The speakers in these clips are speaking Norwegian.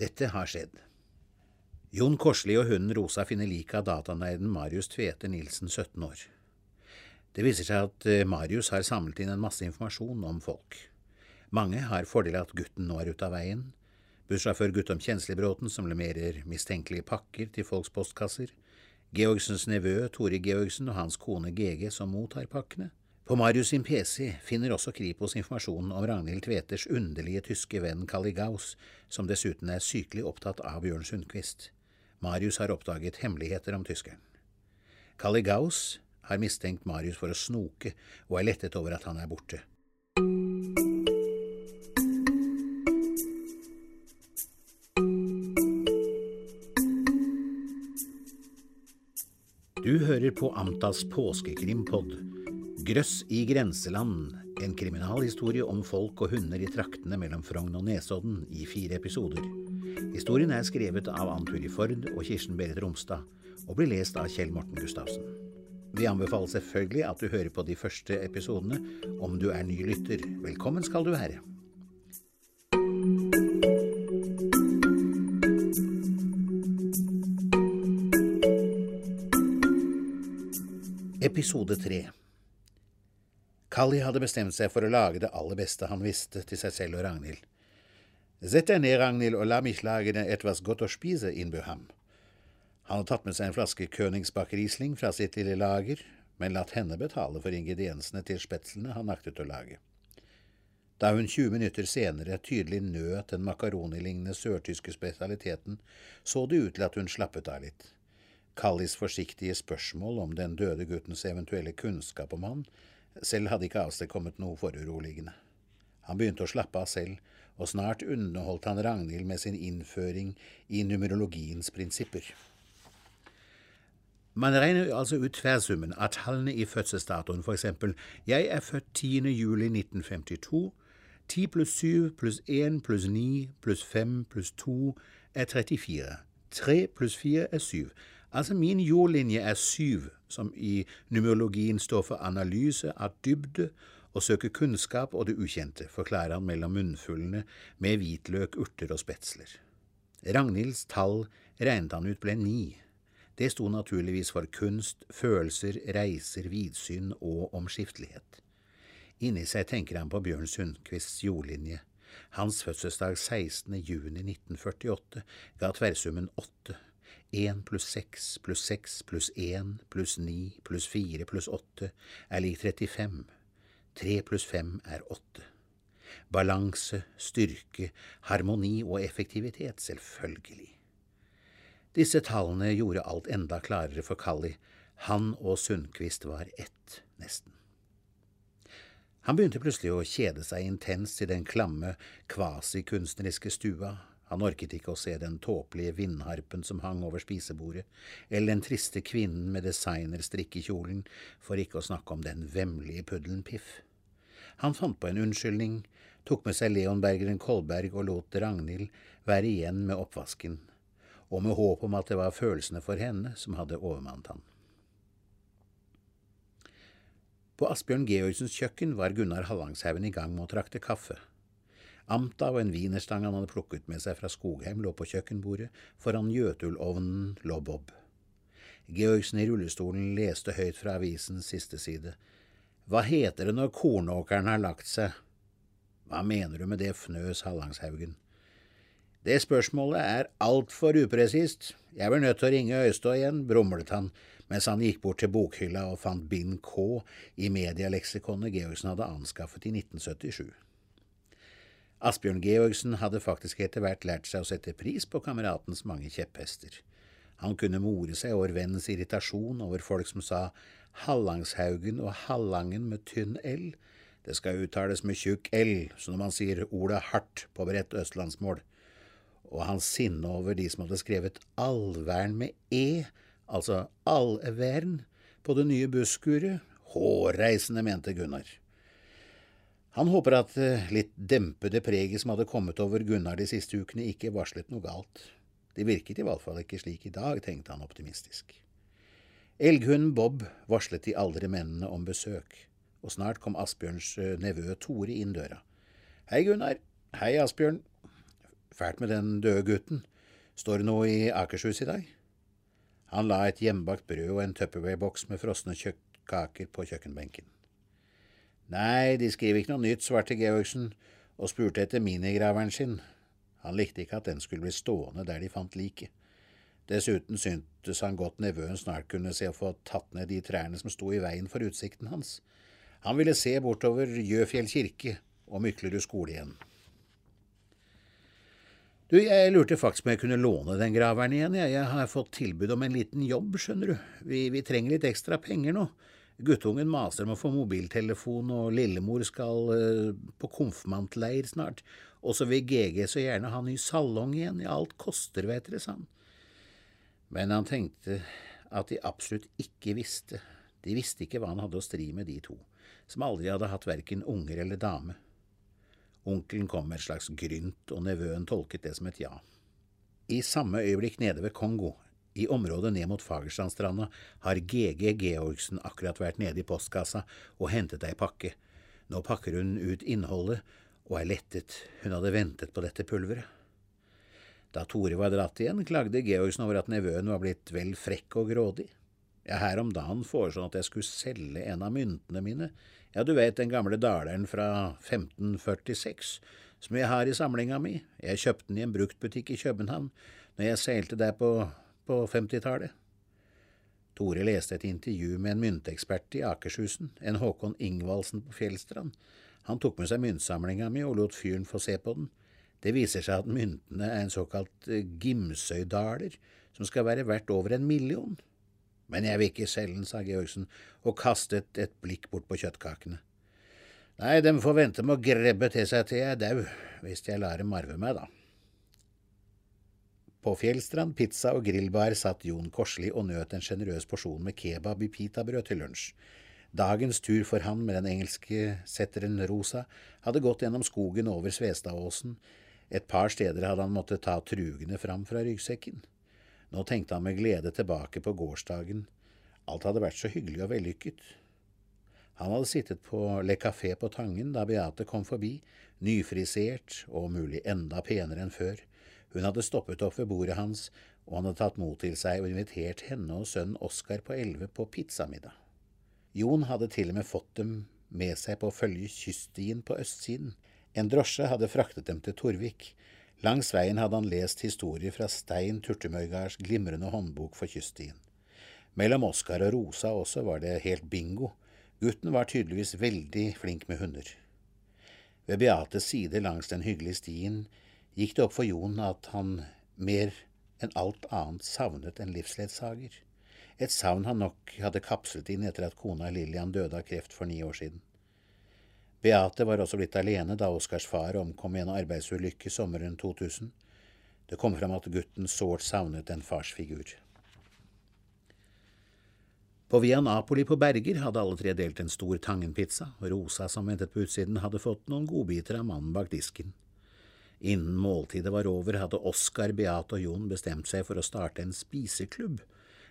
Dette har skjedd. Jon Korsli og hunden Rosa finner liket av datanerden Marius Tvete Nilsen, 17 år. Det viser seg at eh, Marius har samlet inn en masse informasjon om folk. Mange har fordel av at gutten nå er ute av veien. Bussjåfør Guttom Kjenslibråten som leverer mistenkelige pakker til folks postkasser. Georgsens nevø Tore Georgsen og hans kone GG som mottar pakkene. På Marius sin PC finner også Kripos informasjon om Ragnhild Tveters underlige tyske venn Kalli Gauss, som dessuten er sykelig opptatt av Bjørn Sundquist. Marius har oppdaget hemmeligheter om tyskeren. Kalli Gauss har mistenkt Marius for å snoke, og er lettet over at han er borte. Du hører på Amtas påskekrimpod Grøss i grenseland, en kriminalhistorie om folk og hunder i traktene mellom Frogn og Nesodden i fire episoder. Historien er skrevet av Ann Turi Ford og Kirsten Berit Romstad, og blir lest av Kjell Morten Gustavsen. Vi anbefaler selvfølgelig at du hører på de første episodene om du er ny lytter. Velkommen skal du være. Episode tre Kalli hadde bestemt seg for å lage det aller beste han visste til seg selv og Ragnhild. Sett deg ned, Ragnhild, og la meg lage deg etwas godt å spise, innbød ham. Han hadde tatt med seg en flaske Königsbach Riesling fra sitt lille lager, men latt henne betale for ingrediensene til spetslene han aktet å lage. Da hun 20 minutter senere tydelig nøt den makaronilignende sørtyske spesialiteten, så det ut til at hun slappet av litt. Kallis forsiktige spørsmål om den døde guttens eventuelle kunnskap om han selv hadde ikke avstedkommet noe foruroligende. Han begynte å slappe av selv, og snart underholdt han Ragnhild med sin innføring i numerologiens prinsipper. Man regner altså ut tversummen av tallene i fødselsdatoen, for eksempel jeg er født 10. juli 1952, 10 pluss 7 pluss 1 pluss 9 pluss 5 pluss 2 er 34, 3 pluss 4 er 7, Altså min jordlinje er syv, som i numerologien står for analyse av dybde og søke kunnskap og det ukjente, forklarer han mellom munnfullene med hvitløk, urter og spetsler. Ragnhilds tall regnet han ut ble ni. Det sto naturligvis for kunst, følelser, reiser, vidsyn og omskiftelighet. Inni seg tenker han på Bjørn Sundquists jordlinje. Hans fødselsdag 16. juni 1948 ga tverrsummen åtte 1 pluss 6 pluss 6 pluss 1 pluss 9 pluss 4 pluss 8 er lik 35. 3 pluss 5 er 8. Balanse, styrke, harmoni og effektivitet, selvfølgelig. Disse tallene gjorde alt enda klarere for Kalli. Han og Sundquist var ett, nesten. Han begynte plutselig å kjede seg intenst i den klamme, kvasikunstneriske stua han orket ikke å se den tåpelige vindharpen som hang over spisebordet, eller den triste kvinnen med designerstrikkekjolen, for ikke å snakke om den vemmelige puddelen Piff. Han fant på en unnskyldning, tok med seg Leonbergeren Kolberg og lot Ragnhild være igjen med oppvasken, og med håp om at det var følelsene for henne som hadde overmannet han. På Asbjørn Georgsens kjøkken var Gunnar Hallangshaugen i gang med å trakte kaffe. Amta og en wienerstang han hadde plukket med seg fra Skogheim, lå på kjøkkenbordet, foran Jøtulovnen lå Bob. Georgsen i rullestolen leste høyt fra avisens siste side. Hva heter det når kornåkeren har lagt seg? Hva mener du med det, fnøs Hallangshaugen. Det spørsmålet er altfor upresist. Jeg blir nødt til å ringe Øystå igjen, brumlet han mens han gikk bort til bokhylla og fant bind K i medialeksikonet Georgsen hadde anskaffet i 1977. Asbjørn Georgsen hadde faktisk etter hvert lært seg å sette pris på kameratens mange kjepphester. Han kunne more seg over vennens irritasjon over folk som sa Hallangshaugen og Hallangen med tynn L. Det skal uttales med tjukk L, så når man sier ordet hardt på bredt østlandsmål. Og hans sinne over de som hadde skrevet allvern med E, altså allvern, på det nye busskuret. Hårreisende, mente Gunnar. Han håper at eh, litt dempede preget som hadde kommet over Gunnar de siste ukene, ikke varslet noe galt. Det virket i hvert fall ikke slik i dag, tenkte han optimistisk. Elghunden Bob varslet de aldre mennene om besøk, og snart kom Asbjørns eh, nevø Tore inn døra. Hei, Gunnar. Hei, Asbjørn. Fælt med den døde gutten. Står det noe i Akershus i dag? Han la et hjemmebakt brød og en Tupperware-boks med frosne kaker på kjøkkenbenken. Nei, de skriver ikke noe nytt, svarte Georgsen og spurte etter minigraveren sin. Han likte ikke at den skulle bli stående der de fant liket. Dessuten syntes han godt nevøen snart kunne se å få tatt ned de trærne som sto i veien for utsikten hans. Han ville se bortover Gjøfjell kirke og Myklerud skole igjen. Du, jeg lurte faktisk om jeg kunne låne den graveren igjen, jeg. Jeg har fått tilbud om en liten jobb, skjønner du. Vi, vi trenger litt ekstra penger nå. Guttungen maser om å få mobiltelefon, og lillemor skal uh, på konfirmantleir snart. Og så vil GG så gjerne ha ny salong igjen. Ja, alt koster, vet dere, sa han. Men han tenkte at de absolutt ikke visste. De visste ikke hva han hadde å stri med, de to, som aldri hadde hatt verken unger eller dame. Onkelen kom med et slags grynt, og nevøen tolket det som et ja. I samme øyeblikk nede ved Kongo, i området ned mot Fagerstrandstranda, har GG Georgsen akkurat vært nede i postkassa og hentet ei pakke. Nå pakker hun ut innholdet og er lettet, hun hadde ventet på dette pulveret. Da Tore var dratt igjen, klagde Georgsen over at nevøen var blitt vel frekk og grådig. Ja, her om dagen foreslo han at jeg skulle selge en av myntene mine, ja, du vet den gamle daleren fra 1546 som jeg har i samlinga mi, jeg kjøpte den i en bruktbutikk i København når jeg seilte der på, på 50-tallet. Tore leste et intervju med en myntekspert i Akershusen, en Håkon Ingvaldsen på Fjellstrand. Han tok med seg myntsamlinga mi og lot fyren få se på den. Det viser seg at myntene er en såkalt eh, Gimsøydaler, som skal være verdt over en million. Men jeg vil ikke selge den, sa Georgsen og kastet et blikk bort på kjøttkakene. Nei, dem får vente med å grebbe til seg til jeg er dau, hvis jeg lar dem arve meg, da. På Fjellstrand pizza og grillbar satt Jon Korsli og nøt en sjenerøs porsjon med kebab i pitabrød til lunsj. Dagens tur for han med den engelske setteren Rosa hadde gått gjennom skogen over Svestadåsen. Et par steder hadde han måttet ta trugene fram fra ryggsekken. Nå tenkte han med glede tilbake på gårsdagen. Alt hadde vært så hyggelig og vellykket. Han hadde sittet på Le Café på Tangen da Beate kom forbi, nyfrisert og mulig enda penere enn før. Hun hadde stoppet opp ved bordet hans, og han hadde tatt mot til seg og invitert henne og sønnen Oskar på elleve på pizzamiddag. Jon hadde til og med fått dem med seg på å følge kyststien på østsiden. En drosje hadde fraktet dem til Torvik, Langs veien hadde han lest historier fra Stein Turtemøygards glimrende håndbok for kyststien. Mellom Oskar og Rosa også var det helt bingo. Gutten var tydeligvis veldig flink med hunder. Ved Beates side langs den hyggelige stien gikk det opp for Jon at han mer enn alt annet savnet en livsledsager. Et savn han nok hadde kapslet inn etter at kona Lillian døde av kreft for ni år siden. Beate var også blitt alene da Oskars far omkom i en arbeidsulykke sommeren 2000. Det kom fram at gutten sårt savnet en farsfigur. På Via Napoli på Berger hadde alle tre delt en stor tangenpizza, og Rosa, som ventet på utsiden, hadde fått noen godbiter av mannen bak disken. Innen måltidet var over, hadde Oskar, Beate og Jon bestemt seg for å starte en spiseklubb.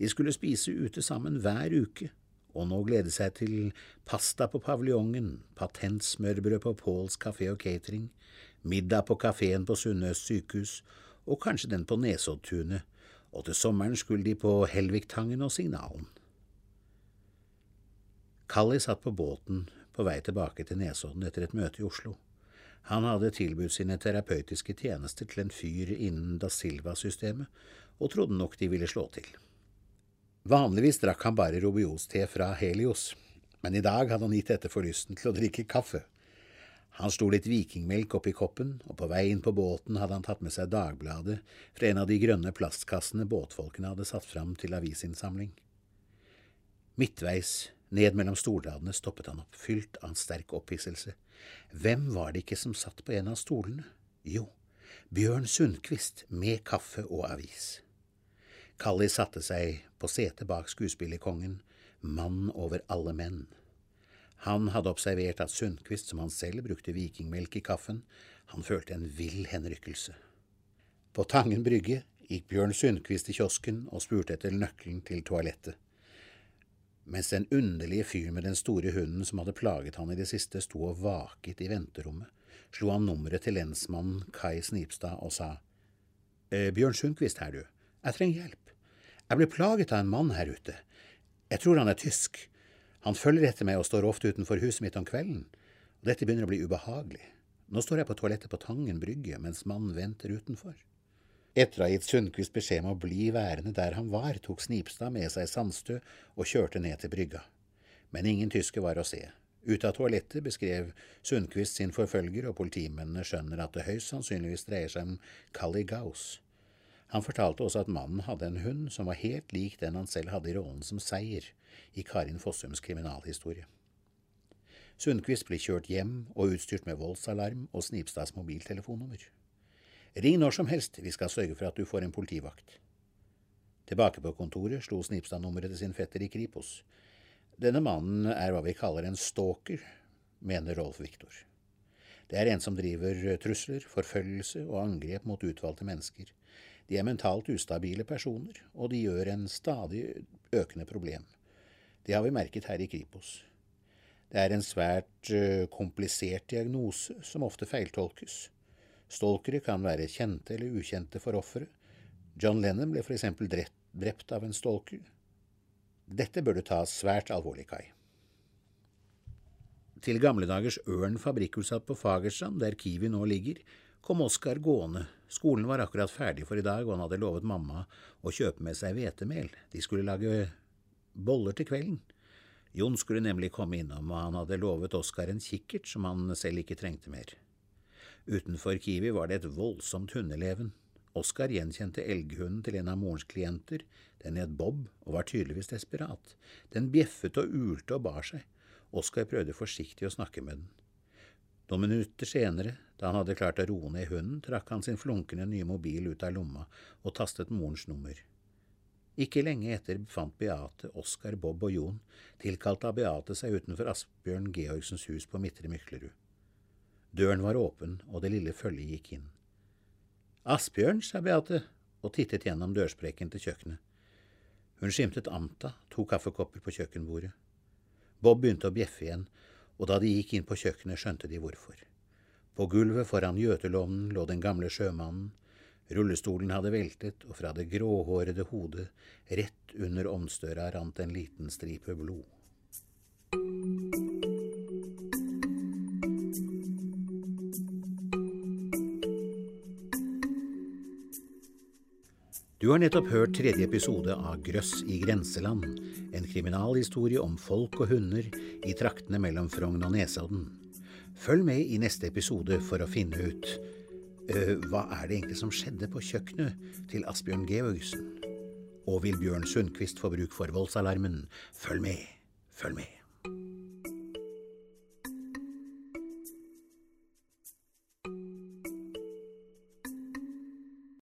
De skulle spise ute sammen hver uke, og nå glede seg til pasta på paviljongen, patentsmørbrød på Pauls kafé og catering, middag på kafeen på Sunnøst sykehus og kanskje den på Nesoddtunet, og til sommeren skulle de på Helviktangen og Signalen. Kalli satt på båten på vei tilbake til Nesodden etter et møte i Oslo. Han hadde tilbudt sine terapeutiske tjenester til en fyr innen Da Silva-systemet, og trodde nok de ville slå til. Vanligvis drakk han bare Robios-te fra Helios, men i dag hadde han gitt etter for lysten til å drikke kaffe. Han sto litt vikingmelk oppi koppen, og på vei inn på båten hadde han tatt med seg Dagbladet fra en av de grønne plastkassene båtfolkene hadde satt fram til avisinnsamling. Midtveis, ned mellom stolradene, stoppet han opp, fylt av en sterk opphisselse. Hvem var det ikke som satt på en av stolene? Jo, Bjørn Sundquist med kaffe og avis. Kalli satte seg på setet bak skuespillerkongen, mann over alle menn. Han hadde observert at Sundquist, som han selv brukte vikingmelk i kaffen, han følte en vill henrykkelse. På Tangen brygge gikk Bjørn Sundquist i kiosken og spurte etter nøkkelen til toalettet. Mens den underlige fyren med den store hunden som hadde plaget han i det siste, sto og vaket i venterommet, slo han nummeret til lensmannen Kai Snipstad og sa «Eh, Bjørn Sundquist her, du. Jeg trenger hjelp. Jeg ble plaget av en mann her ute. Jeg tror han er tysk. Han følger etter meg og står ofte utenfor huset mitt om kvelden, dette begynner å bli ubehagelig. Nå står jeg på toalettet på Tangen brygge mens mannen venter utenfor. Etter å ha gitt Sundquist beskjed om å bli værende der han var, tok Snipstad med seg Sandstø og kjørte ned til brygga. Men ingen tysker var å se. Ute av toalettet beskrev Sundquist sin forfølger, og politimennene skjønner at det høyst sannsynligvis dreier seg om Kali Gaus. Han fortalte også at mannen hadde en hund som var helt lik den han selv hadde i rollen som Seier i Karin Fossums kriminalhistorie. Sundquist blir kjørt hjem og utstyrt med voldsalarm og Snipstads mobiltelefonnummer. Ring når som helst, vi skal sørge for at du får en politivakt. Tilbake på kontoret slo Snipstad nummeret til sin fetter i Kripos. Denne mannen er hva vi kaller en stalker, mener Rolf Viktor. Det er en som driver trusler, forfølgelse og angrep mot utvalgte mennesker. De er mentalt ustabile personer, og de gjør en stadig økende problem. Det har vi merket her i Kripos. Det er en svært uh, komplisert diagnose som ofte feiltolkes. Stalkere kan være kjente eller ukjente for offeret. John Lennon ble eksempel drept, av en stalker. Dette bør du ta svært alvorlig, Kai. Til gamle dagers Ørn fabrikkutsatt på Fagerstrand, der Kiwi nå ligger, kom Oskar gående. Skolen var akkurat ferdig for i dag, og han hadde lovet mamma å kjøpe med seg hvetemel. De skulle lage boller til kvelden. Jon skulle nemlig komme innom, og han hadde lovet Oskar en kikkert som han selv ikke trengte mer. Utenfor Kiwi var det et voldsomt hundeleven. Oskar gjenkjente elghunden til en av morens klienter, den het Bob og var tydeligvis desperat. Den bjeffet og ulte og bar seg. Oskar prøvde forsiktig å snakke med den. Noen minutter senere, da han hadde klart å roe ned hunden, trakk han sin flunkende nye mobil ut av lomma og tastet morens nummer. Ikke lenge etter befant Beate, Oskar, Bob og Jon, tilkalt av Beate, seg utenfor Asbjørn Georgsens hus på Midtre Myklerud. Døren var åpen, og det lille følget gikk inn. Asbjørn, sa Beate og tittet gjennom dørsprekken til kjøkkenet. Hun skimtet Amta, to kaffekopper på kjøkkenbordet. Bob begynte å bjeffe igjen, og da de gikk inn på kjøkkenet, skjønte de hvorfor. På gulvet foran gjøtelovnen lå den gamle sjømannen, Rullestolen hadde veltet, og fra det gråhårede hodet, rett under omstøra, rant en liten stripe blod. Du har nettopp hørt tredje episode av Grøss i grenseland, en kriminalhistorie om folk og hunder i traktene mellom Frogn og Nesodden. Følg med i neste episode for å finne ut øh, hva er det egentlig som skjedde på kjøkkenet til Asbjørn Georgsen? Og vil Bjørn Sundquist få bruk for voldsalarmen? Følg med, følg med.